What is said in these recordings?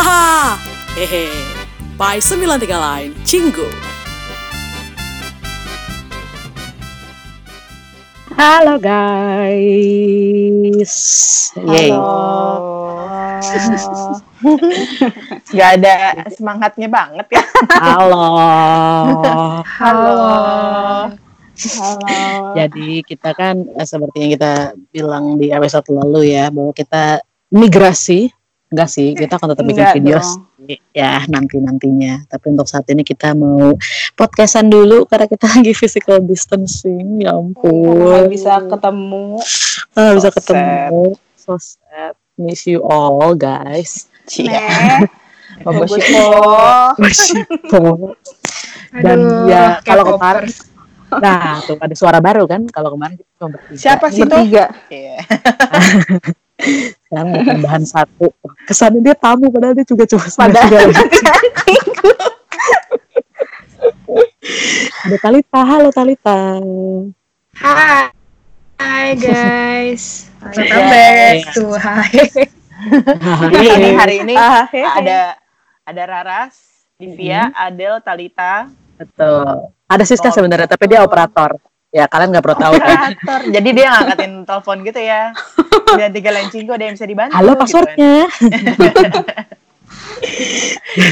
Haha, hehe. By 93 Line, Cinggu. Halo guys. Yeay. Gak ada semangatnya banget ya. Halo. Halo. Halo. Jadi kita kan eh, seperti yang kita bilang di episode lalu ya bahwa kita migrasi enggak sih kita akan tetap bikin Enggak video sih, ya nanti nantinya tapi untuk saat ini kita mau podcastan dulu karena kita lagi physical distancing ya Nggak ampun bisa ketemu. Ah, bisa So ketemu so sad miss you all guys. Bobo Bobo Shiko. dan Aduh, ya kalau kemarin nah tuh ada suara baru kan kalau kemarin kita Siapa sih? Bertiga. Iya. sekarang mau tambahan satu. Kesannya dia tamu padahal dia juga cuma Padahal ada Talita. Halo Talita. Hai. Guys. Welcome guys. back to Hai. Jadi ini hari ini Ah, ada ada Raras, Divia, Adel, Talita. betul. Ada Siska Oh, sebenarnya tapi dia operator ya kalian nggak perlu tahu kan. Jadi dia ngangkatin telepon gitu ya. Dan tiga lancing ada yang bisa dibantu. halo gitu kan. passwordnya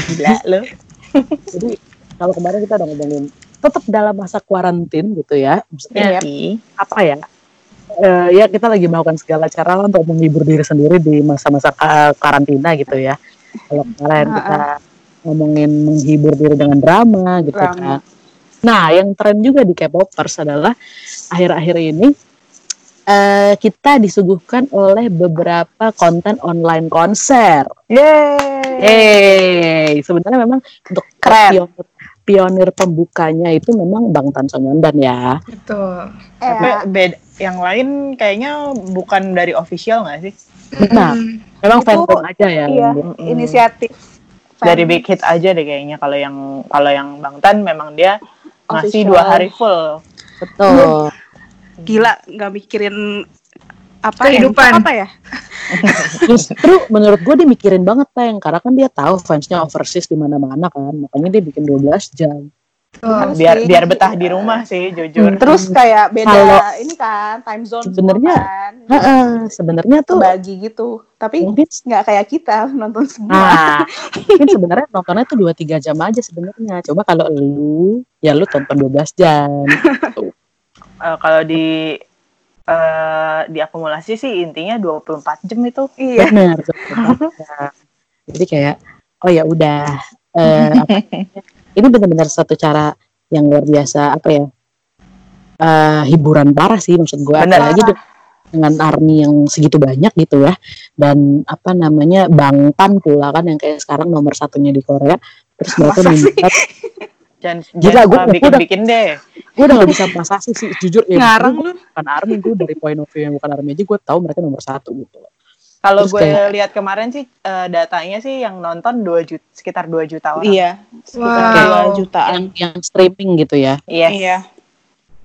Gila lu. jadi kalau kemarin kita udah ngomongin tetap dalam masa kuarantin gitu ya maksudnya Iya. apa ya Eh, ya kita lagi melakukan segala cara lah untuk menghibur diri sendiri di masa-masa ka- karantina gitu ya kalau kemarin kita ngomongin menghibur diri dengan drama gitu Drama. kan nah yang tren juga di K-popers adalah akhir-akhir ini eh, kita disuguhkan oleh beberapa konten online konser Yeay. Yeay, sebenarnya memang untuk Keren. pionir, pionir pembukanya itu memang Bang Tan Sonyeondan ya. Betul. Tapi Eh, beda yang lain kayaknya bukan dari official nggak sih? Nah, Mm. memang Itu, fandom aja ya. Iya, di- inisiatif. Dari Big Hit aja deh kayaknya kalau yang kalau yang Bang Tan memang dia Official. dua hari full. Betul. Gila, nggak mikirin apa Kehidupan. ya? Apa ya? Justru menurut gue dia mikirin banget Teng, karena kan dia tahu fansnya overseas di mana-mana kan, makanya dia bikin 12 jam. Betul. Biar sih. biar betah di rumah sih jujur. Terus kayak beda Kalau- ini kan time zone Sebenarnya, kan. Heeh, sebenarnya tuh Bagi gitu. Tapi mungkin nggak kayak kita nonton semua. Nah, mungkin sebenarnya nontonnya tuh 2-3 jam aja sebenarnya. Coba kalau lu, ya lu tonton 12 jam. Eh, kalau di eh, diakumulasi sih intinya 24 jam itu. Iya. Bener. Jadi kayak, oh ya udah. eh, apa namanya, ini benar-benar satu cara yang luar biasa apa ya? eh, hiburan parah sih maksud gue. Bener. Apalagi de- dengan army yang segitu banyak gitu ya. Dan apa namanya Bangtan pula kan yang kayak sekarang nomor satunya di Korea. Terus mereka Masa minta Jangan Gila, gua- suka gua bikin-bikin deh. gue udah gak bisa masasi sih jujur ya Ngarang lu. bukan army gue dari point of view yang bukan army aja gue tahu mereka nomor satu gitu Kalau gue kayak- lihat kemarin sih eh, datanya sih yang nonton 2 juta sekitar 2 juta orang. Iya. Sekitar Wow. dua jutaan. yang yang streaming gitu ya Yes. Iya.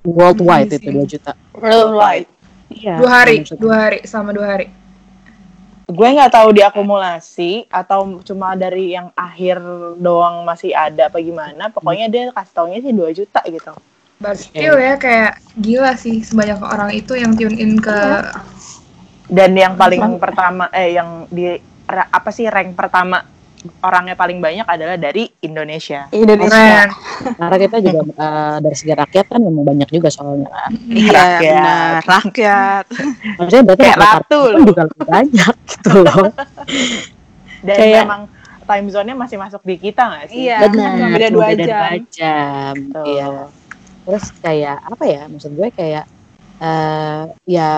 worldwide itu Amazing. 2 juta Worldwide. iya Dua hari, dua hari, sama dua hari. Gue nggak tahu diakumulasi atau cuma dari yang akhir doang masih ada apa gimana. Pokoknya dia kasih taunya sih 2 juta gitu. But still ya kayak gila sih sebanyak orang itu yang tune in ke Dan yang paling pertama eh yang di apa sih rank pertama orangnya paling banyak adalah dari Indonesia. Indonesia. keren. karena kita juga eh, dari segi rakyat kan memang banyak juga soalnya kan Iya, Rakyat. benar. Rakyat. maksudnya berarti Kayak rakyat ratu pun loh. juga lebih banyak gitu loh Dan Kayak- memang time zone-nya masih masuk di kita nggak sih? Iya. benar cuma beda dua beda jam. dua jam iya terus kayak apa ya maksud gue kayak eh ya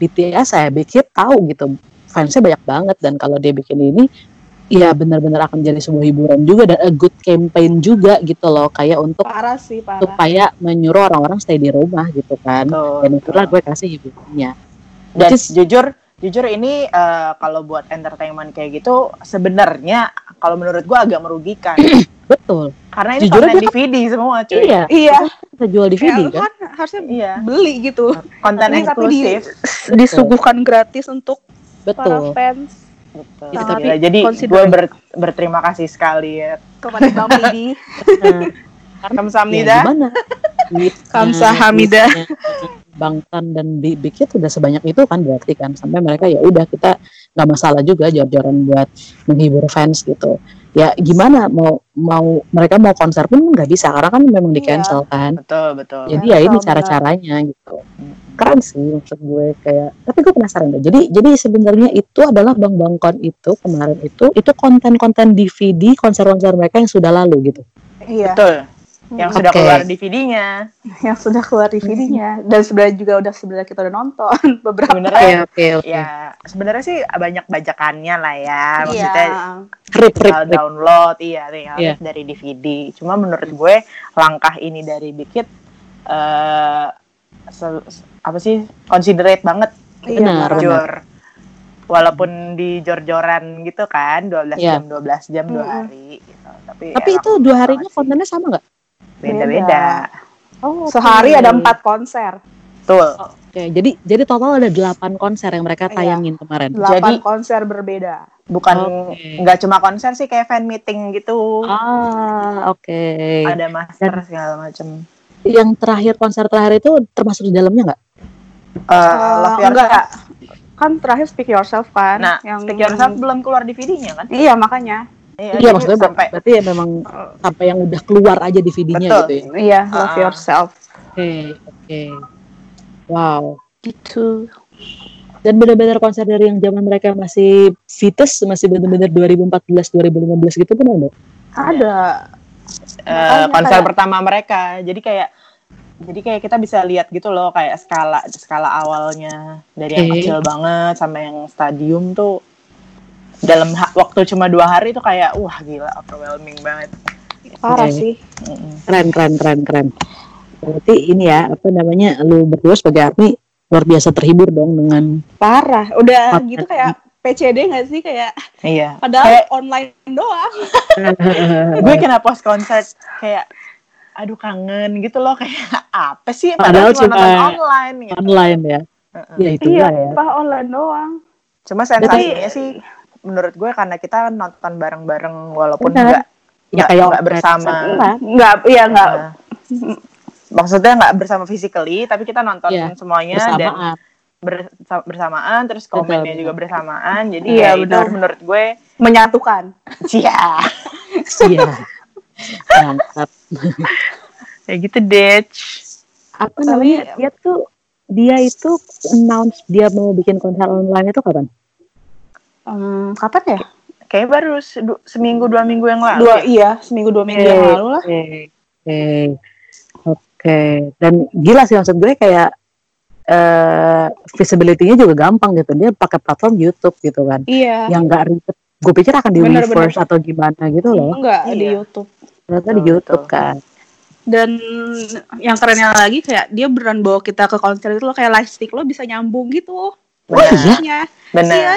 BTS saya bikin tahu gitu fansnya banyak banget dan kalau dia bikin ini ya benar-benar akan jadi sebuah hiburan juga dan a good campaign juga gitu loh kayak untuk Parah sih, parah. supaya menyuruh orang-orang stay di rumah gitu kan Tuh, dan itulah tuh. gue kasih hiburannya Dan is- jujur, jujur ini eh, kalau buat entertainment kayak gitu sebenarnya kalau menurut gua agak merugikan betul karena ini Jujur konten DVD semua cuy. iya Iya. jual DVD lu kan kan harusnya Iya. beli gitu. Konten tapi di- eksklusif. Disuguhkan gratis untuk para betul fans. Betul. Gitu, tapi jadi gue ber- berterima kasih sekali ya. kepada Bang Midi. ya Kamsahamnida. gimana Duitnya, Kamsahamnida. Bang Tan dan Bi- Big Hit udah sebanyak itu kan berarti kan sampai mereka ya udah kita nggak masalah juga jor-joran buat menghibur fans gitu ya gimana mau mau mereka mau konser pun nggak bisa karena kan memang di Iya. cancel kan Betul, betul. jadi ya ini benar. cara-caranya gitu keren sih maksud gue kayak tapi gue penasaran deh jadi jadi sebenarnya itu adalah bang bangkon itu kemarin itu itu konten-konten DVD konser-konser mereka yang sudah lalu gitu Iya, Betul. Yang sudah Oke. keluar DVD-nya. yang sudah keluar DVD-nya dan sebenarnya juga udah sebenarnya kita udah nonton beberapa. Sebenarnya oke oke ya sebenarnya sih banyak bajakannya lah ya. Iya. Maksudnya rip rip tinggal rip download iya tinggal lihat dari DVD. Cuma menurut gue langkah ini dari Big Hit eh se- se- apa sih considerate banget Iya, Benar. Walaupun di jor-joran gitu kan 12 Iya. jam 12 jam dua Mm-mm. hari gitu. Tapi tapi emang itu dua harinya kontennya sama nggak beda-beda. oh Sehari ada empat konser, Betul. Oke, jadi jadi total ada 8 konser yang mereka Iya. tayangin kemarin. delapan Jadi- konser berbeda. Bukan nggak cuma konser sih kayak fan meeting gitu. Ah, oke. Ada master segala macem. Yang terakhir konser terakhir itu termasuk di dalamnya nggak? Eh, Eh, Love enggak. Yourself. Kan terakhir Speak Yourself kan, Nah, yang Speak Yourself belum keluar DVD-nya kan? Iya makanya. Iya, jadi maksudnya sampai berarti ya memang sampai yang udah keluar aja DVD-nya Betul. gitu ya. Iya, Love Ah. Yourself. Oke, oke. Wow. Gitu. Dan benar-benar konser dari yang zaman mereka masih fitus, masih benar-benar 2014, 2015 gitu pun ada. Ada. Makanya konser kayak- pertama mereka. Jadi kayak jadi kayak kita bisa lihat gitu loh kayak skala skala awalnya dari yang kecil banget sampai yang stadium tuh dalam waktu cuma dua hari tuh kayak wah gila overwhelming banget. Parah Oke. sih. Keren, keren, keren, keren. Berarti ini ya, apa namanya, lu berdua sebagai ARMY luar biasa terhibur dong dengan Parah. Udah gitu kayak PCD nggak sih kayak Iya. padahal Kayak online doang. gue kena post konser kayak aduh kangen gitu loh kayak apa sih Padahal padahal, cuma nonton online gitu. online ya. Heeh. Ya itu iya, ya. online doang. Cuma sensasinya sih menurut gue karena kita nonton bareng-bareng walaupun enggak Ya nggak- kayak nggak bersama? Nggak, iya nggak. Nah, maksudnya nggak bersama physically tapi kita nonton Iya, semuanya dan bersamaan. bersa- bersamaan terus komennya betul. juga bersamaan jadi Iya, ya itu menurut gue Menyatukan. cia Iya. Mantap. kayak gitu deh Apa namanya? Dia tuh dia itu announce dia mau bikin konser online itu kapan? Hmm, kapan ya? kayak baru se- seminggu dua minggu yang lalu Dua ya? iya, seminggu dua minggu yang lalu lah. Oke. Oke. Oke. Dan gila sih maksud gue kayak eh visibility-nya juga gampang gitu. Dia pakai platform YouTube gitu kan. Iya. Yang nggak ribet. Gue pikir akan di Bener, reverse atau gimana gitu loh. Enggak di Iya. YouTube. Ternyata di YouTube kan. Dan yang kerennya lagi kayak dia beneran bawa kita ke konser itu lo kayak live stick lo bisa nyambung gitu. Oh iya? Iya. benar Iya.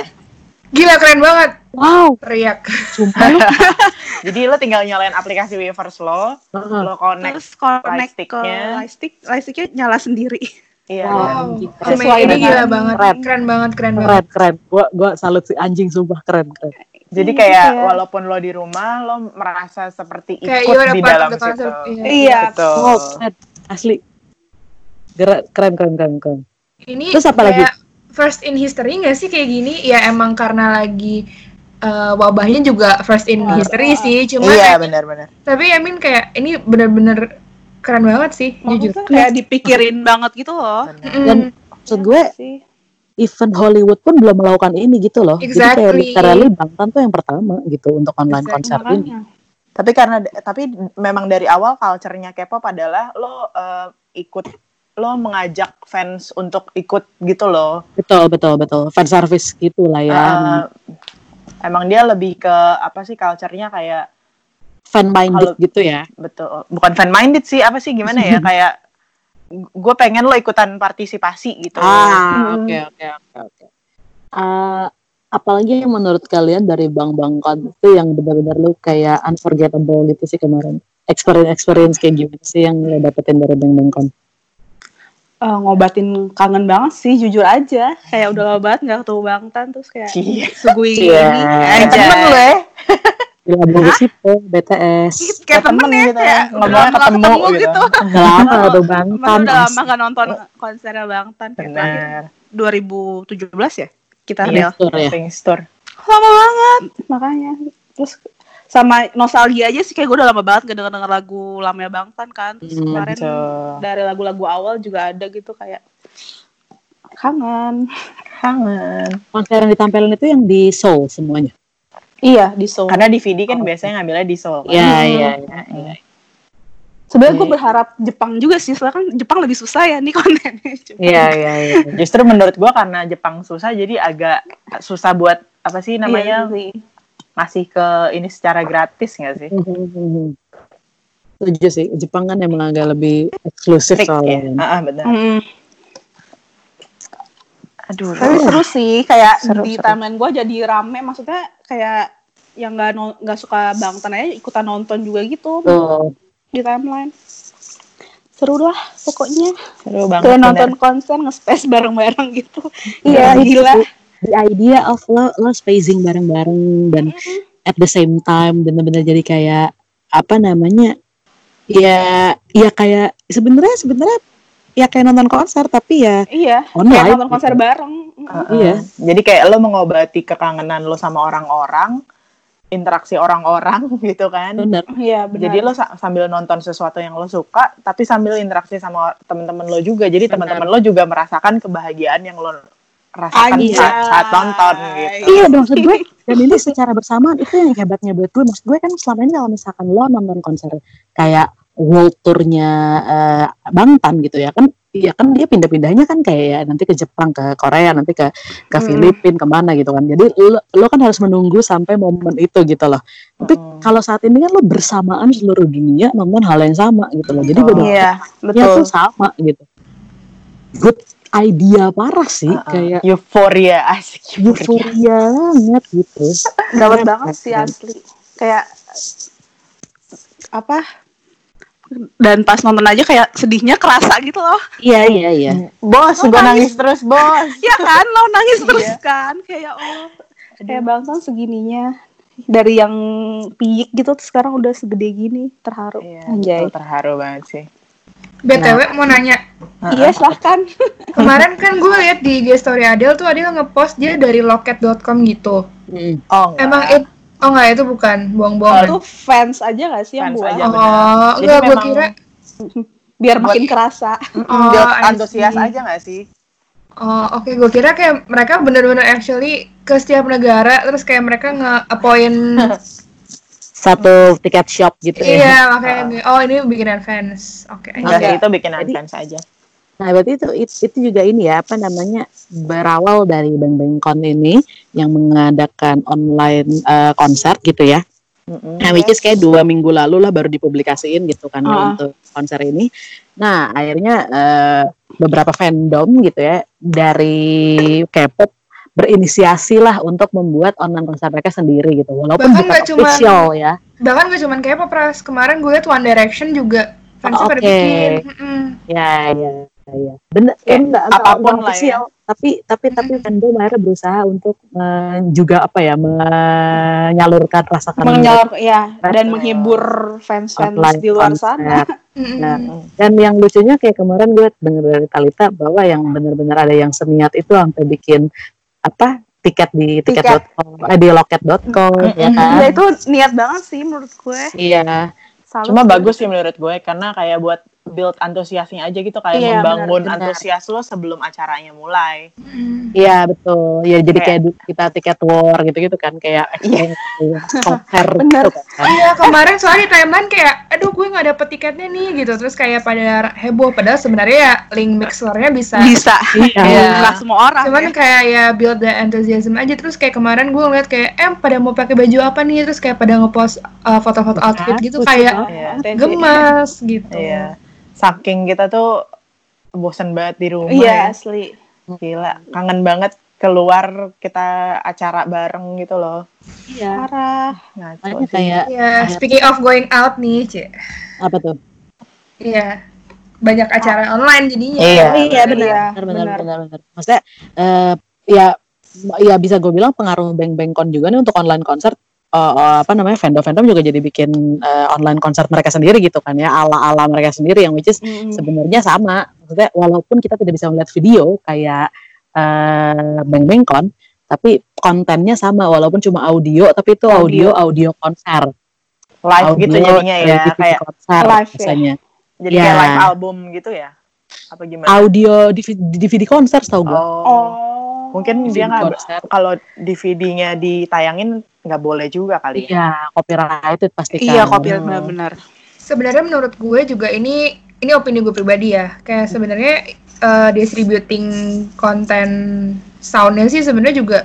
Gila keren banget. Wow. Teriak. Sumpah jadi lo tinggal nyalain aplikasi Weverse lo Heeh. lo connect Terus connect ke stick-nya. live stick, live sticknya nyala sendiri. iya Wow. Sesuai ini gila banget. Keren. Keren banget, keren banget. Keren keren. Gua gua salut si anjing sumpah keren keren. jadi Iya, kayak iya. walaupun lo di rumah lo merasa seperti Kayak ikut are di dalam situ. Iya. Iya. betul keren. Asli. Keren keren keren keren. keren. Ini Terus apa lagi? First in history nggak sih kayak gini? Ya emang karena lagi eh, wabahnya juga first in history sih. Cuma iya benar-benar tapi I mean kayak ini bener-bener keren banget sih, jujur. Maksudnya kayak dipikirin banget gitu loh. Mm, Dan maksud gue Sih. event Hollywood pun belum melakukan ini gitu loh. Jadi kayak Exactly. literally Bangtan tuh yang pertama gitu untuk online Exactly, konser ini. Makanya. tapi karena tapi memang dari awal culture-nya K-pop adalah lo eh, ikut lo mengajak fans untuk ikut gitu loh Betul betul betul. Fan service gitu lah ya. Eh, emang dia lebih ke apa sih culture-nya kayak fan minded kalau- gitu ya. betul bukan fan minded sih apa sih gimana ya kayak gue pengen lo ikutan partisipasi gitu Ah, Hmm. oke oke oke oke. Eh, apalagi yang menurut kalian dari Bang Bang Kon itu yang benar-benar lu kayak unforgettable gitu sih kemarin. Experience experience kayak gimana sih yang lo dapetin dari Bang Bang Kon? Eh, ngobatin kangen banget sih jujur aja kayak udah lama banget nggak ketemu Bangtan terus kayak Cie. sugui Iya. ini Kayak aja temen lo ya. Gila bagus itu BTS. kayak temen ya gitu udah lama ketemu, nggak gitu. Udah lama tuh Emang Bangtan. udah lama gak nonton konsernya Bangtan kayak terakhir Benar. 2017 ya kita Iya, real ya. Store. lama banget makanya terus sama nostalgia aja sih kayak gue udah lama banget gak denger denger lagu lamanya Bangtan kan terus Hmm, kemarin dari lagu-lagu awal juga ada gitu kayak kangen Kangen. Konser yang ditampilin itu yang di Seoul semuanya. iya di Seoul Karena DVD kan biasanya ngambilnya di Seoul. kan? Iya, iya, iya. iya. sebenarnya gue Iya. berharap Jepang juga sih soalnya kan Jepang lebih susah ya nih kontennya Iya, iya, iya. Justru menurut gua karena Jepang susah jadi agak susah buat apa sih namanya Iya sih. Ngasih ke ini secara gratis nggak sih? Setuju sih, Jepang kan emang agak lebih eksklusif Strict ya. soalnya. kan. Ah, benar. Mm. Aduh. Tapi seru sih, kayak Seru, di seru. timeline gue jadi rame, maksudnya kayak yang nggak no- nggak suka Bangtan aja ikutan nonton juga gitu Tuh. di timeline. Seru lah pokoknya. Seru banget. Kayak nonton konser nge-space bareng-bareng gitu. Iya, gila. The idea of lo, lo spacing bareng-bareng dan at the same time bener-bener jadi kayak apa namanya ya ya kayak sebenarnya sebenarnya ya kayak nonton konser tapi ya Iya, Online kayak nonton gitu. konser bareng. Ah, ah. Iya. Jadi kayak lo mengobati kekangenan lo sama orang-orang, interaksi orang-orang gitu kan. bener Iya, benar. Jadi lo sa- sambil nonton sesuatu yang lo suka, tapi sambil interaksi sama teman-teman lo juga. Jadi Benar. teman-teman lo juga merasakan kebahagiaan yang lo rasakan Anjay. saat, saat nonton gitu. Iya dong maksud gue dan ini secara bersamaan itu yang hebatnya buat gue maksud gue kan selama ini kalau misalkan lo nonton konser kayak world tournya eh, Bangtan gitu ya kan Iya kan dia pindah-pindahnya kan kayak ya, nanti ke Jepang, ke Korea, nanti ke ke Hmm. Filipina, ke mana gitu kan. Jadi lo, lo kan harus menunggu sampai momen itu gitu loh. Tapi Hmm. kalau saat ini kan lo bersamaan seluruh dunia nonton hal yang sama gitu loh. Jadi Betul. benar Iya, ya betul. tuh sama gitu. Good idea parah sih Ah, ah. kayak euforia asik euforia. euforia banget gitu. Dapat banget sih asli. Kayak apa? Dan pas nonton aja kayak sedihnya kerasa gitu loh. Iya iya iya. Bos, Lo gue nangis. nangis terus bos. Ya kan, lo nangis terus Iya. kan. Kayak oh, kayak bangsa segininya dari yang piik gitu terus sekarang udah segede gini terharu. Iya, Anjay. terharu banget sih. BTW mau nanya, Iya, silahkan. kemarin kan gue lihat di IG story Adele tuh Adele ngepost dia dari loket.com gitu. Hmm. Oh, enggak. Emang itu Oh enggak itu bukan bohong-bohong. Itu fans aja gak sih yang Fans aja. oh, benar. Jadi enggak gue kira Biar makin kerasa. Oh, I antusias aja gak sih? Oh, oke gue kira kayak mereka bener-bener actually ke setiap negara terus kayak mereka nge-appoint Satu tiket shop gitu ya. iya makanya oh ini bikinan fans. Oke. Enggak see. sih, itu bikinan Jadi- fans aja. Nah, berarti itu, itu juga ini ya apa namanya berawal dari Bang Bang Con ini yang mengadakan online eh, konser gitu ya. Mm-mm. Nah, which is kayak dua minggu lalu lah baru dipublikasiin gitu kan Ah. untuk konser ini. Nah, akhirnya eh, beberapa fandom gitu ya dari K-pop berinisiasi lah untuk membuat online konser mereka sendiri gitu. Walaupun Bahkan bukan nggak cuma- official ya. Bahkan gue cuman kayak pras kemarin gue liat One Direction juga fansnya Oh, pada oke. bikin. Mm-mm. Ya, ya, ya. Bener, Kayak enggak, apa pun enggak lah ya. official. Tapi tapi tapi fandom akhirnya berusaha untuk eh, juga apa ya menyalurkan rasa kangen mereka. Menyalur, ya, dan menghibur fans-fans Online di luar konser. sana. Nah, dan yang lucunya kayak kemarin gue denger dari Talita bahwa yang benar-benar ada yang seniat itu sampai bikin apa tiket di Tiket. tiket.com, eh, di loket.com ya kan. Ya itu niat banget sih menurut gue. Iya. Salut Cuma sih. bagus sih menurut gue karena kayak buat build antusiasnya aja gitu kayak Iya, membangun benar, benar. antusias lo sebelum acaranya mulai. Mm. Iya betul. Ya jadi Kayak- kayak kita tiket war gitu-gitu kan kayak Iya. konser Bener. gitu kan. Iya kemarin soalnya di timeline kayak aduh gue nggak dapet tiketnya nih gitu terus kayak pada heboh padahal sebenarnya ya link mixernya bisa bisa. Iya. Ya, nggak semua orang. cuman ya. kayak ya build the enthusiasm aja terus kayak kemarin gue ngeliat kayak em pada mau pakai baju apa nih terus kayak pada ngepost uh, foto-foto outfit gitu kayak banget. Iya. Gemas gitu Iya. Saking kita tuh bosen banget di rumah. Iya ya. asli. Gila, kangen banget keluar kita acara bareng gitu loh. Iya. Parah. Ngaco sih. kayak ya speaking of going out nih cie apa tuh? iya banyak acara online jadinya. Iya. Iya benar. benar benar benar. benar benar maksudnya eh, ya ya bisa gue bilang pengaruh bank bangkon juga nih untuk online konser eh, apa namanya fandom-fandom juga jadi bikin eh, online konser mereka sendiri gitu kan ya ala-ala mereka sendiri yang which is Mm-mm. sebenarnya sama maksudnya walaupun kita tidak bisa melihat video kayak eh Bang Bengkon tapi kontennya sama walaupun cuma audio tapi itu audio audio konser Live audio gitu jadinya ya, kayak konser live ya. biasanya jadi Ya. kayak live album gitu ya. Apa gimana? audio DVD, DVD konser tau gue Oh. Oh. Mungkin dia nggak kalau DVD-nya ditayangin nggak boleh juga kali ya. iya copyrighted pasti kan Iya, kopi Hmm. benar-benar. Sebenarnya menurut gue juga ini ini opini gue pribadi ya. Kayak sebenarnya eh, distributing konten soundnya sih sebenarnya juga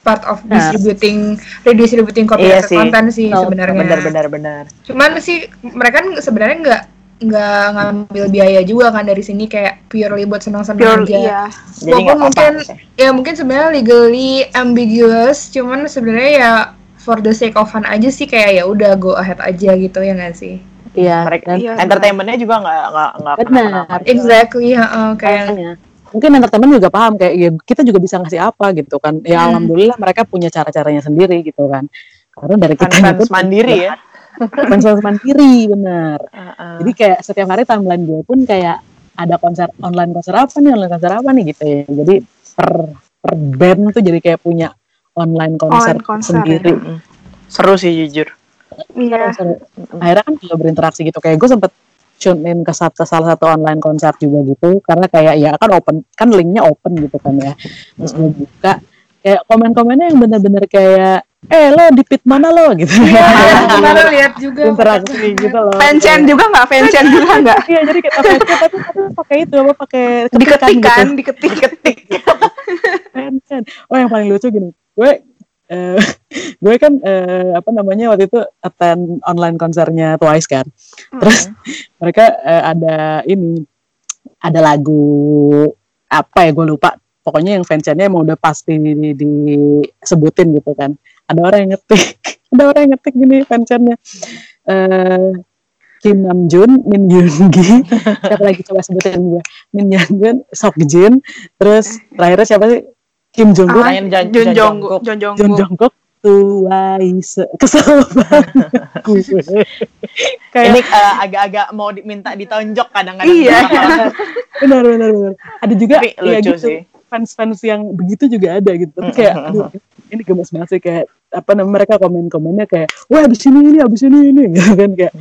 part of Benar. distributing redistributing Iya copyright sih. content sih Betul, sebenarnya. Benar benar benar. Cuman sih mereka kan sebenarnya nggak nggak ngambil biaya juga kan dari sini kayak purely buat senang-senang Pure aja. iya. Walaupun mungkin ya mungkin sebenarnya legally ambiguous, cuman sebenarnya ya for the sake of fun aja sih kayak ya udah go ahead aja gitu ya nggak sih? iya Mereka dan Iya, entertainmentnya juga nggak nggak nggak juga. Exactly, heeh, kayak makanya mungkin entertainment juga paham kayak ya, kita juga bisa ngasih apa gitu kan ya Hmm. alhamdulillah mereka punya cara-caranya sendiri gitu kan karena dari kita Fans mandiri ya. Fans fans mandiri benar Heeh. jadi kayak setiap hari timeline gue pun kayak ada konser online konser apa nih online konser apa nih gitu ya jadi per per band tuh jadi kayak punya online konser, Online konser, sendiri Mm-mm. Seru sih jujur. Iya. Konser. akhirnya kan juga berinteraksi gitu kayak gue sempet tune in ke, ke salah satu online konser juga gitu karena kayak ya kan open kan linknya open gitu kan ya terus gue buka kayak komen-komennya yang bener-bener kayak eh lo di pit mana lo gitu Iya, kemarin lihat juga interaksi gitu loh Fanchan juga nggak? Fanchan juga nggak? iya jadi kita pakai tapi tapi pakai itu apa pakai Diketik gitu. kan, diketik. Ketik. Keren. Oh yang paling lucu gini, gue eh, gue kan eh, apa namanya waktu itu attend online konsernya Twice kan. Terus mereka eh, ada ini ada lagu apa ya gue lupa. Pokoknya yang fansnya emang udah pasti di- disebutin gitu kan. Ada orang yang ngetik, ada orang yang ngetik gini fansnya. Eh Kim Namjoon, Min Yoongi, siapa lagi coba sebutin gue, Min Yoongi, Sok Jin, terus terakhirnya siapa sih? Kim Jong Kook, Jan- Jun Jongkook. Jungkook. Jun Jongkook. Jongkook, Twice, kesel banget gue. Kayak Ini eh, agak-agak mau diminta ditonjok kadang-kadang. Iya. benar benar benar. Ada juga Tapi ya lucu gitu, sih. Fans-fans yang begitu juga ada gitu. Tapi kayak aduh, ini gemes banget sih kayak apa namanya mereka komen-komennya kayak wah abis ini ini abis ini ini gitu kan kayak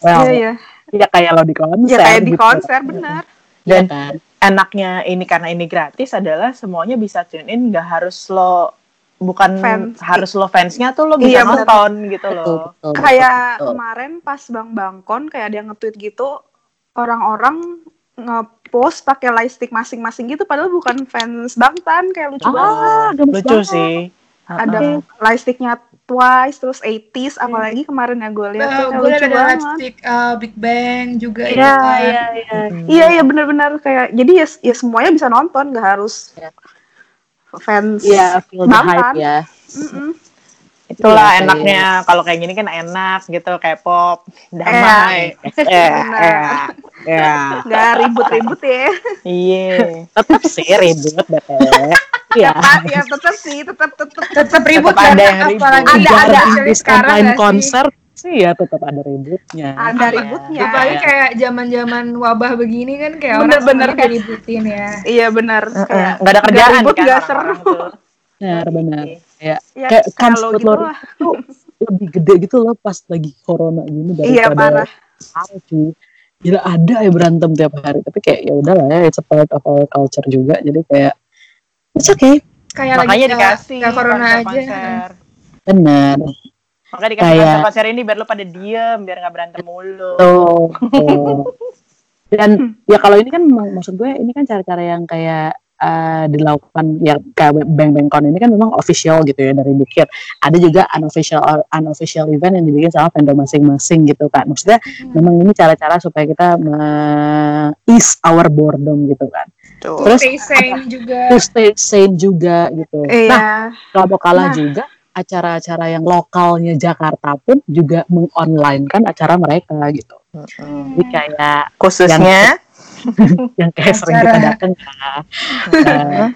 well, Iya, iya. ya kayak lo di konser Ya kayak di gitu. konser benar. Iya Dan kan? enaknya ini karena ini gratis adalah semuanya bisa tune in, nggak harus lo bukan Fans. harus lo fansnya tuh lo Iya, bisa benar. nonton gitu Betul, loh. betul, Kayak betul. kemarin pas Bang Bangkon kayak ada yang nge-tweet gitu orang-orang nge-post pakai lightstick masing-masing gitu padahal bukan fans Bangtan kayak lucu banget. Ah, gemes Lucu banget. sih. Ada Heeh. lightsticknya Twice terus 80s apalagi kemarin ya gue lihat tuh kayak gue lucu ada banget. lipstick uh, Big Bang juga Iya, itu kan. iya, iya. Iya iya benar-benar kayak jadi ya, ya semuanya bisa nonton nggak harus Iya. fans. Iya, feel the Bangtan. hype ya. Mm-mm. Itulah Iya, enaknya kalau kayak gini kan enak gitu kayak pop damai. Eh, eh, ya. Nggak ribut-ribut ya. Iya. Tetap sih ribut BTW. Iya. Ya tetap sih, tetap tetap. Tetap ribut Tetap ada karena yang ribut. apalagi Ada, ada. sekarang konser sih ya tetap ada ributnya. Ada ributnya. Apalagi kayak zaman-zaman wabah begini kan kayak Bener-bener orang semuanya kayak- diributin ya. Iya benar. Heeh. Kayak Nggak ada kerjaan ribut kan nggak orang-orang seru. Benar, benar. Ya, Ya, kayak kalau kans gitu buat lo lah. itu lebih gede gitu loh pas lagi corona gini Iya daripada parah. sekarang, cuy. Gila ada ya berantem tiap hari, tapi kayak ya udahlah ya, it's a part of our culture juga. Jadi kayak it's okay. Kayak Makanya lagi dikasih nggak corona aja. konser-konser. Benar. Makanya dikasih Kayak- konser-konser ini biar lo pada diem, biar nggak berantem mulu. Tuh. tuh. Dan ya kalau ini kan mak- maksud gue ini kan cara-cara yang kayak eh, dilakukan ya kayak Bang Bang Con ini kan memang official gitu ya dari Bukit. Ada juga unofficial unofficial event yang dibikin sama vendor masing-masing gitu kan. Maksudnya memang ini cara-cara supaya kita me- ease our boredom gitu kan. Tuh. Terus Stay sane juga. to stay sane juga gitu. Nah, Iya. kalau mau kalah Nah. juga acara-acara yang lokalnya Jakarta pun juga mengonline kan acara mereka gitu. Mm-mm. Jadi kayak Khususnya yang kayak sering Acara. kita datang kan. Eh,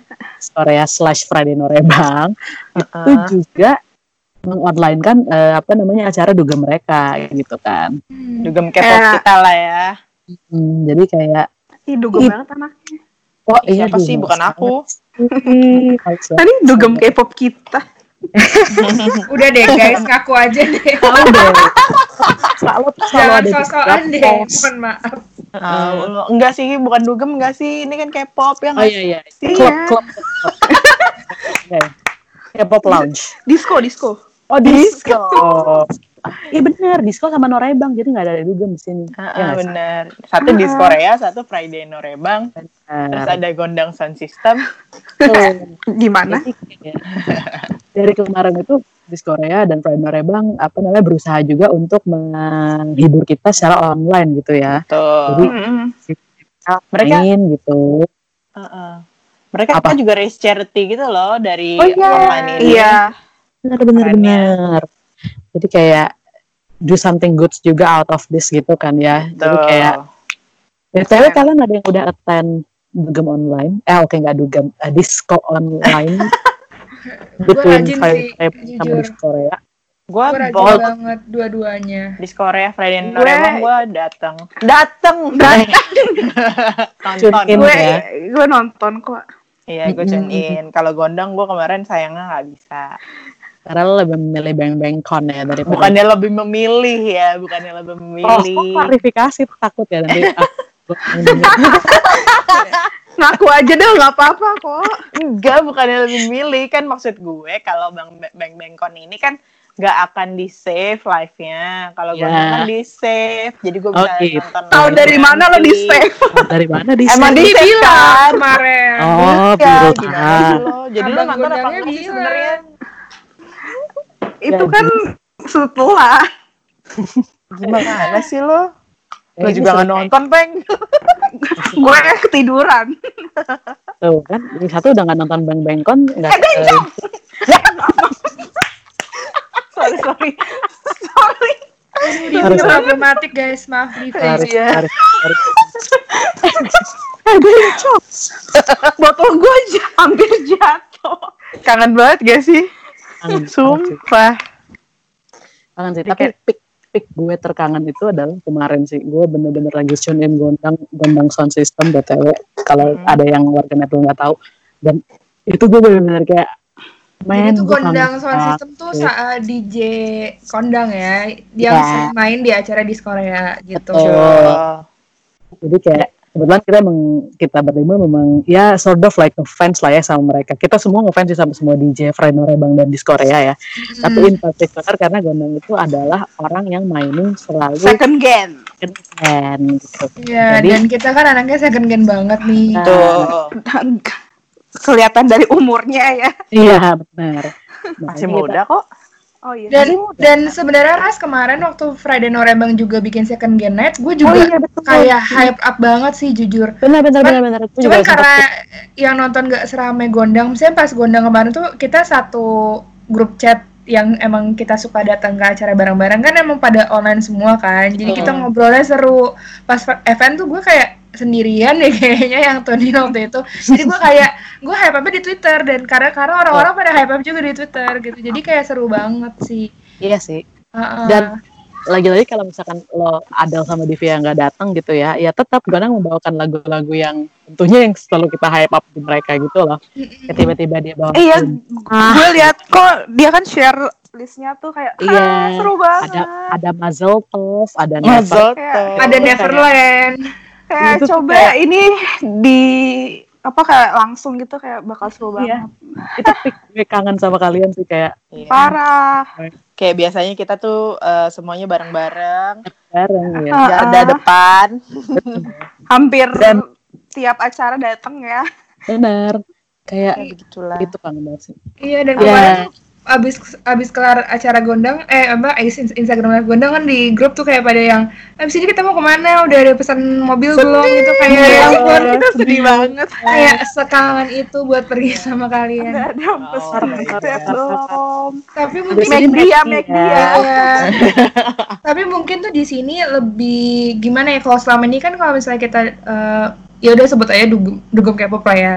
Korea slash Friday Norebang itu Heeh. juga mengonline kan eh, apa namanya acara duga mereka gitu kan. Hmm. Dugem K-pop Kayak- kita lah ya. Hmm, jadi kayak Ih, dugem banget anaknya. oh iya siapa sih? dugem Bukan aku. banget. Tadi dugem K-pop kita. Udah deh guys, ngaku aja deh. Selalu selalu ada sosokan deh. Mohon maaf. Ah, enggak sih, bukan dugem enggak sih. Ini kan K-pop ya Oh iya iya. Iya. Klub klub. K-pop lounge. Disco, disco. Oh disco. Iya bener, disco sama Norebang jadi nggak ada dugem di sini. Ah, Iya ah, nggak sih? bener. Satu di Ah. Korea, satu Friday Norebang. Terus Nah, ada Gondang Sound System. tuh. Gimana? Jadi dari kemarin itu di Korea dan Prime Norebang apa namanya berusaha juga untuk menghibur kita secara online gitu ya. Tuh. Jadi Mm-mm. Mereka- main gitu. Heeh. Mereka Apa? kan juga raise charity gitu loh dari Oh, iya. online ini. Iya. Benar benar ya. benar. Jadi kayak do something good juga out of this gitu kan ya. Jadi Tuh. kayak BTW kalian ada yang udah attend dugem online? Eh oke nggak dugem, eh, disco online. Between rajin Friday sama jujur. disco Korea. Gue Gue rajin bold banget dua-duanya. di Korea Friday Gue- Norebang gue datang. Datang. Nonton. Tune in. Gue ya. gue nonton kok. Iya, gue tune in. Kalau Gondang gue kemarin sayangnya nggak bisa. Karena lo lebih memilih bang-bang con ya daripada Bukannya lebih memilih ya, bukannya lebih Oh, memilih. kok klarifikasi takut ya nanti. Ngaku aja deh nggak apa-apa kok. Enggak, bukannya lebih milih kan maksud gue kalau Bang Bang Bangkon ini kan nggak akan di save live-nya. Kalau Ya. Gondang kan di save. Jadi gue bisa Oh, gitu. nonton. Tahu dari mana lo di save? Dari mana di Emang sini? di save bilang kan? kemarin. Oh, Ya, biru lo? Jadi lo nonton apa enggak sih sebenarnya? Itu kan setelah. Gimana sih lo? Lo Kayaknya juga nggak nonton, Peng? gue ketiduran. Tuh kan, yang satu udah nggak nonton Bang Bangkon, nggak eh, sorry, sorry. Sorry. Ini Harus- problematik guys, maaf di harus, Iya. harus, harus. Botol gue aja hampir jatuh. Kangen banget gak sih? Kangen. Sumpah. Kangen sih. Tapi pick pick gue terkangen itu adalah kemarin sih. Gue bener-bener lagi tune in gondang gondang sound system btw. Kalau Hmm. ada yang warganet belum nggak tahu. Dan itu gue bener-bener kayak Jadi main gue kangen kondang sound system tuh saat DJ kondang ya, dia Ya. sering main di acara di Korea gitu. Betul. Oh. Jadi kayak kebetulan kita memang kita berlima memang ya sort of like ngefans lah ya sama mereka. Kita semua ngefans sih sama semua DJ Fred Norebang dan di Korea ya. Tapi Hmm. in particular karena Gondang itu adalah orang yang mainin selalu Second gen. second hand gitu. Iya, Jadi- dan kita kan anaknya second gen banget nih. Nah, Tuh. Dan kelihatan dari umurnya ya. Iya benar. Masih muda kok. Oh iya. Dan dan sebenarnya Ras kemarin waktu Friday Norebang juga bikin second gen night, gue juga Oh iya betul. kayak hype up banget sih jujur. benar benar Cuman- benar benar. Cuman juga sempat- karena yang nonton gak seramai Gondang, misalnya pas Gondang kemarin tuh kita satu grup chat yang emang kita suka datang ke acara bareng-bareng kan emang pada online semua kan. Jadi kita Hmm. ngobrolnya seru. Pas event tuh gue kayak sendirian deh kayaknya yang Tony waktu itu. Jadi gue kayak gue hype up di Twitter dan karena karena orang-orang pada hype up juga di Twitter gitu. Jadi kayak seru banget sih. Iya sih. Heeh. Dan lagi-lagi kalau misalkan lo Adele sama Divi yang nggak datang gitu ya, ya tetap Gondang membawakan lagu-lagu yang tentunya yang selalu kita hype up di mereka gitu loh. Tiba-tiba dia bawa Iya, Ah. gue lihat kok dia kan share listnya tuh kayak Iya. "Ah, seru banget. ada ada Mazel Tov, ada Never, Mazel ada Neverland. kayak Itu tuh coba kayak- ini di apa kayak langsung gitu kayak bakal seru Iya. banget. itu gue kangen sama kalian sih kayak Iya. Parah. Kayak biasanya kita tuh eh, semuanya bareng-bareng. bareng ya. Garda ah. depan. Hampir Dan- tiap acara dateng ya. Bener. Kayak Ya begitulah. itu kangen banget sih. Iya dan Iya. kemarin tuh abis abis kelar acara gondang eh apa is- Instagram live gondang kan di grup tuh kayak pada yang abis ini kita mau ke mana udah ada pesan mobil belum gitu kayak Iya, ya ampun, kita sedih banget. kayak sekangen itu buat pergi sama kalian Nggak ada pesan my tiket God. belum. tapi mungkin Make dia, make ya. dia. Iya. tapi mungkin tuh di sini lebih gimana ya kalau selama ini kan kalau misalnya kita eh, ya udah sebut aja dugem dugem K-pop lah ya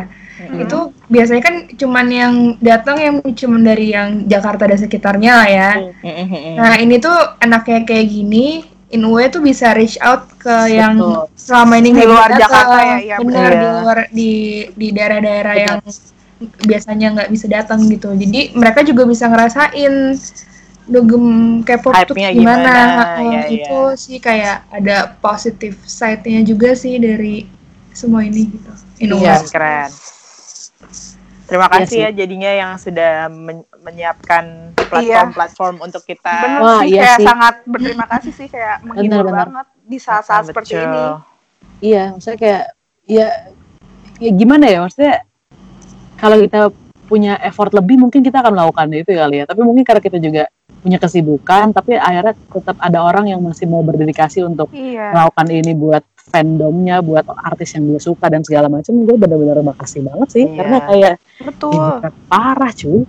itu biasanya kan cuman yang datang yang cuman dari yang Jakarta dan sekitarnya lah ya Mm-mm. Nah ini tuh enaknya kayak gini, in a way tuh bisa reach out ke yang Betul. selama ini Di luar bisa Jakarta datang. ya, iya, benar benar. di luar di di daerah-daerah yang biasanya nggak bisa datang gitu. Jadi mereka juga bisa ngerasain dugem K-pop tuh gimana. gimana, Oh, ya, itu sih kayak ada positive side-nya juga sih dari semua ini gitu. Iya, keren. Terima Iya kasih ya jadinya yang sudah men- menyiapkan platform-platform untuk kita. Bener Wah, sih, iya kayak sih. sangat berterima kasih sih, kayak menghibur benar. banget di saat-saat Ah, seperti betul. ini. Iya, maksudnya kayak ya ya gimana ya maksudnya kalau kita punya effort lebih mungkin kita akan melakukan itu kali ya. Tapi mungkin karena kita juga punya kesibukan, tapi akhirnya tetap ada orang yang masih mau berdedikasi untuk Iya. melakukan ini buat fandomnya, buat artis yang dia suka dan segala macam. Gue benar-benar makasih banget sih, Iya. karena kayak Betul. parah cuy.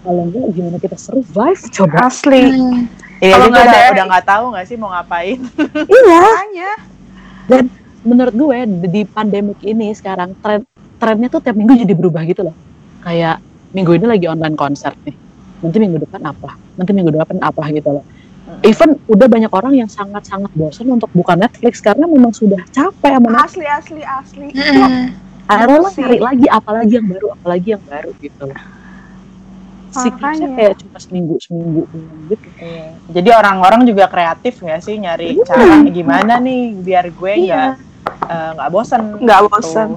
Kalau enggak gimana kita survive coba? Asli. Hmm. Ini Kalau nggak ada- udah nggak tahu nggak sih mau ngapain. Iya. Makanya. menurut gue di di pandemik ini sekarang tren trennya tuh tiap minggu jadi berubah gitu loh kayak minggu ini lagi online konser nih nanti minggu depan apa nanti minggu depan apa gitu loh even udah banyak orang yang sangat sangat bosan untuk buka Netflix karena memang sudah capek sama Netflix Asli, asli, asli. Mm-mm. akhirnya lo cari lagi apalagi yang baru apalagi yang baru gitu siklusnya Makanya. kayak cuma seminggu seminggu gitu Iya. Jadi orang-orang juga kreatif nggak sih nyari Iya. cara gimana nih biar gue nggak eh, nggak bosan. Nggak gitu. bosan.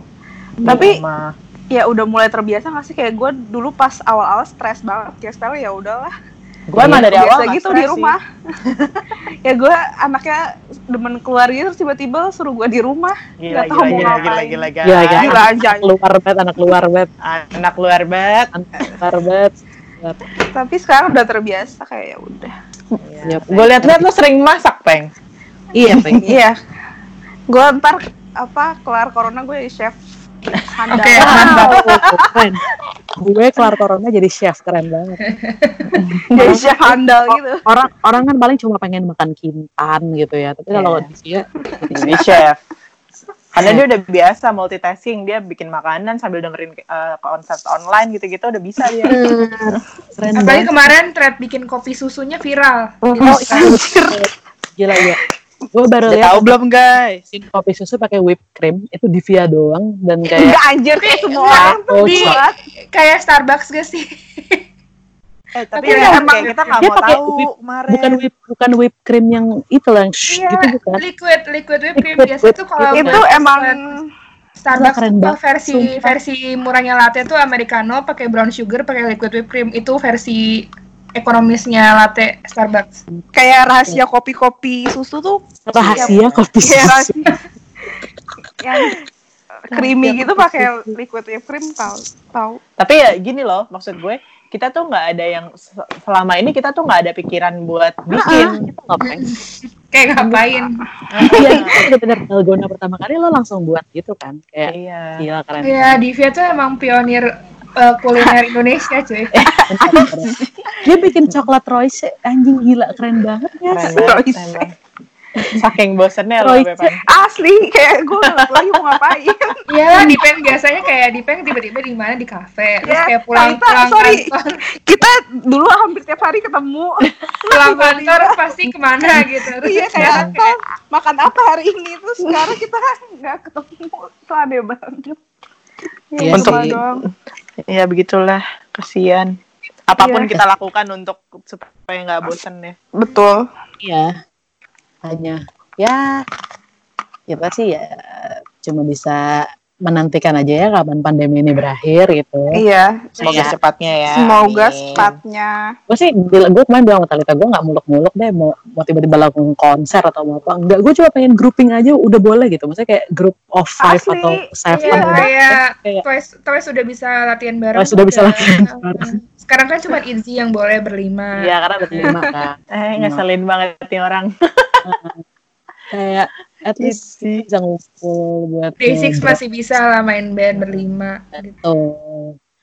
Tapi- rumah. Ya udah mulai terbiasa gak sih kayak gue dulu pas awal-awal stres banget kayak sekarang ya udahlah gue emang dari awal biasa gitu di rumah. ya gue anaknya demen keluar gitu terus tiba-tiba suruh gue di rumah. Gila, Nggak tahu gila, mau gila, gila, ngapain. gila, gila, Gila, gila. gila aja keluar bed anak keluar bed Anak luar banget. anak keluar bed tapi sekarang udah terbiasa kayak ya udah. Iya, Gue liat-liat lo sering masak, Peng. iya Peng. iya. Gue ntar apa kelar corona gue jadi chef Oke, mantap. Wow, keren. Gue kelar corona jadi chef keren banget. jadi chef handal gitu Orang orang kan paling cuma pengen makan kintan gitu ya. Tapi kalau Iya. dia Jadi chef. Karena dia udah biasa multitasking, dia bikin makanan sambil dengerin eh, konser online gitu-gitu udah bisa dia. keren Apalagi kemarin thread bikin kopi susunya viral. Oh, Instagram. Gila ya. Gue baru lihat tahu belum guys? kopi susu pakai whipped cream itu di via doang dan kayak enggak anjir kayak semua orang tuh di- Kayak Starbucks gak sih? Eh, tapi Tapi ya, emang kayak kita nggak mau tahu whip- kemarin. bukan whip bukan whipped cream yang itu lah yang shh, Iya, gitu bukan. liquid liquid whipped cream Liquid biasa tuh kalau itu emang Starbucks keren tuh versi sumpah. versi murahnya latte tuh americano pakai brown sugar pakai liquid whipped cream itu versi ekonomisnya latte Starbucks. kayak rahasia kopi-kopi susu tuh Rahasia kopi kayak susu. rahasia yang creamy gitu pakai liquid whipped cream tahu tahu Tapi ya gini loh, maksud gue, kita tuh nggak ada yang se- selama ini kita tuh nggak ada pikiran buat bikin. Kita ngapain? Kayak ngapain? Iya, itu bener dalgona pertama kali lo langsung buat gitu kan. Kayak Iya. gila keren. Ya Divya tuh emang pionir eh, kuliner Indonesia cuy. Dia bikin coklat Royce anjing gila keren banget ya. Keren banget. Saking bosennya loh, Royce. Bepang. asli kayak gue lagi mau ngapain Iya lah Dipen biasanya kayak Dipen tiba-tiba di mana di kafe terus Ya, kayak pulang Talita, pulang sorry. kantor kita dulu hampir tiap hari ketemu pulang kantor pasti ke mana gitu. Terus iya kayak apa makan apa hari ini terus sekarang kita nggak ketemu itu aneh banget Iya Untuk- doang Ya begitulah, kesian. Apa pun Iya. kita lakukan untuk supaya nggak bosen ya. betul Iya. Hanya ya kita sih ya cuma bisa menantikan aja ya kapan pandemi ini berakhir gitu. Iya. Semoga Iya. cepatnya ya. Semoga Amin. sepatnya. Gue sih, gue kemarin bilang sama Talita, gue gak muluk-muluk deh mau, mau tiba-tiba lakukan konser atau mau apa. Enggak, gue cuma pengen grouping aja udah boleh gitu. Maksudnya kayak group of five Asli. atau seven Iya, udah. kayak Kayak- Twice, Twice sudah bisa latihan bareng. Twice sudah bisa udah. latihan bareng. Sekarang kan cuma Izzy yang boleh berlima. Iya, karena berlima kan. Eh, ngeselin banget nih orang. Kayak at least Sih. bisa ngumpul buat Day6 ngobrol masih bisa lah main band berlima. Gitu.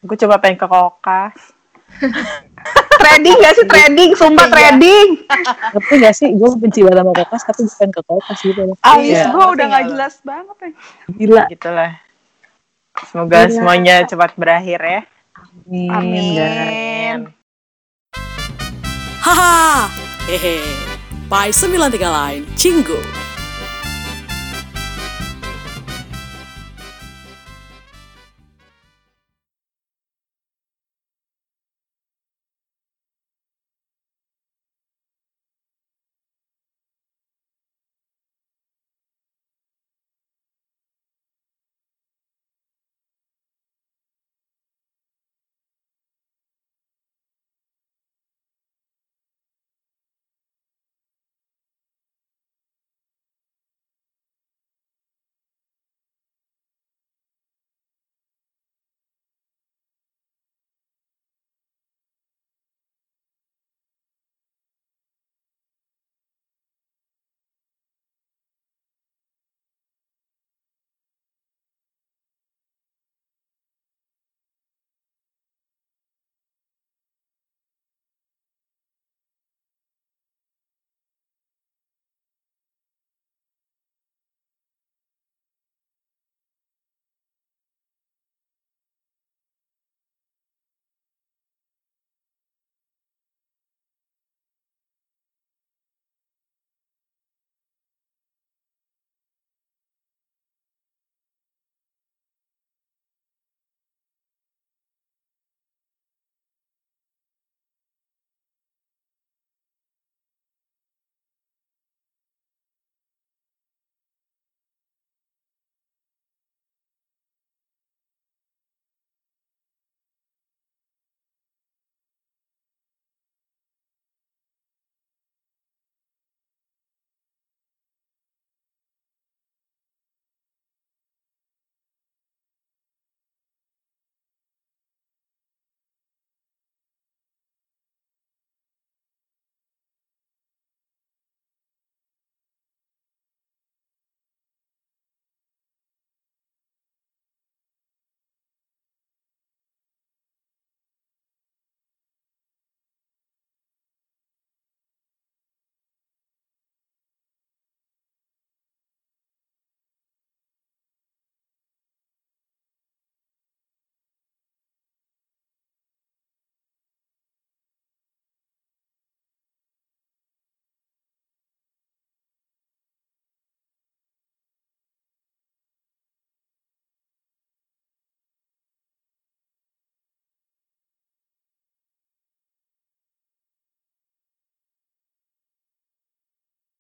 Gue coba pengen ke kokas. Trading gak sih trading? Sumpah Iya. trading. Ngerti gak sih, gue benci banget sama kokas, tapi gue pengen ke kokas gitu. Alis Iya. gue udah Ngerti gak jelas banget. ya. Gila. Gitulah. Semoga Iya. semuanya cepat berakhir ya. Amin. Amin. Haha, hehe. Pai 93 lain, Cinggu.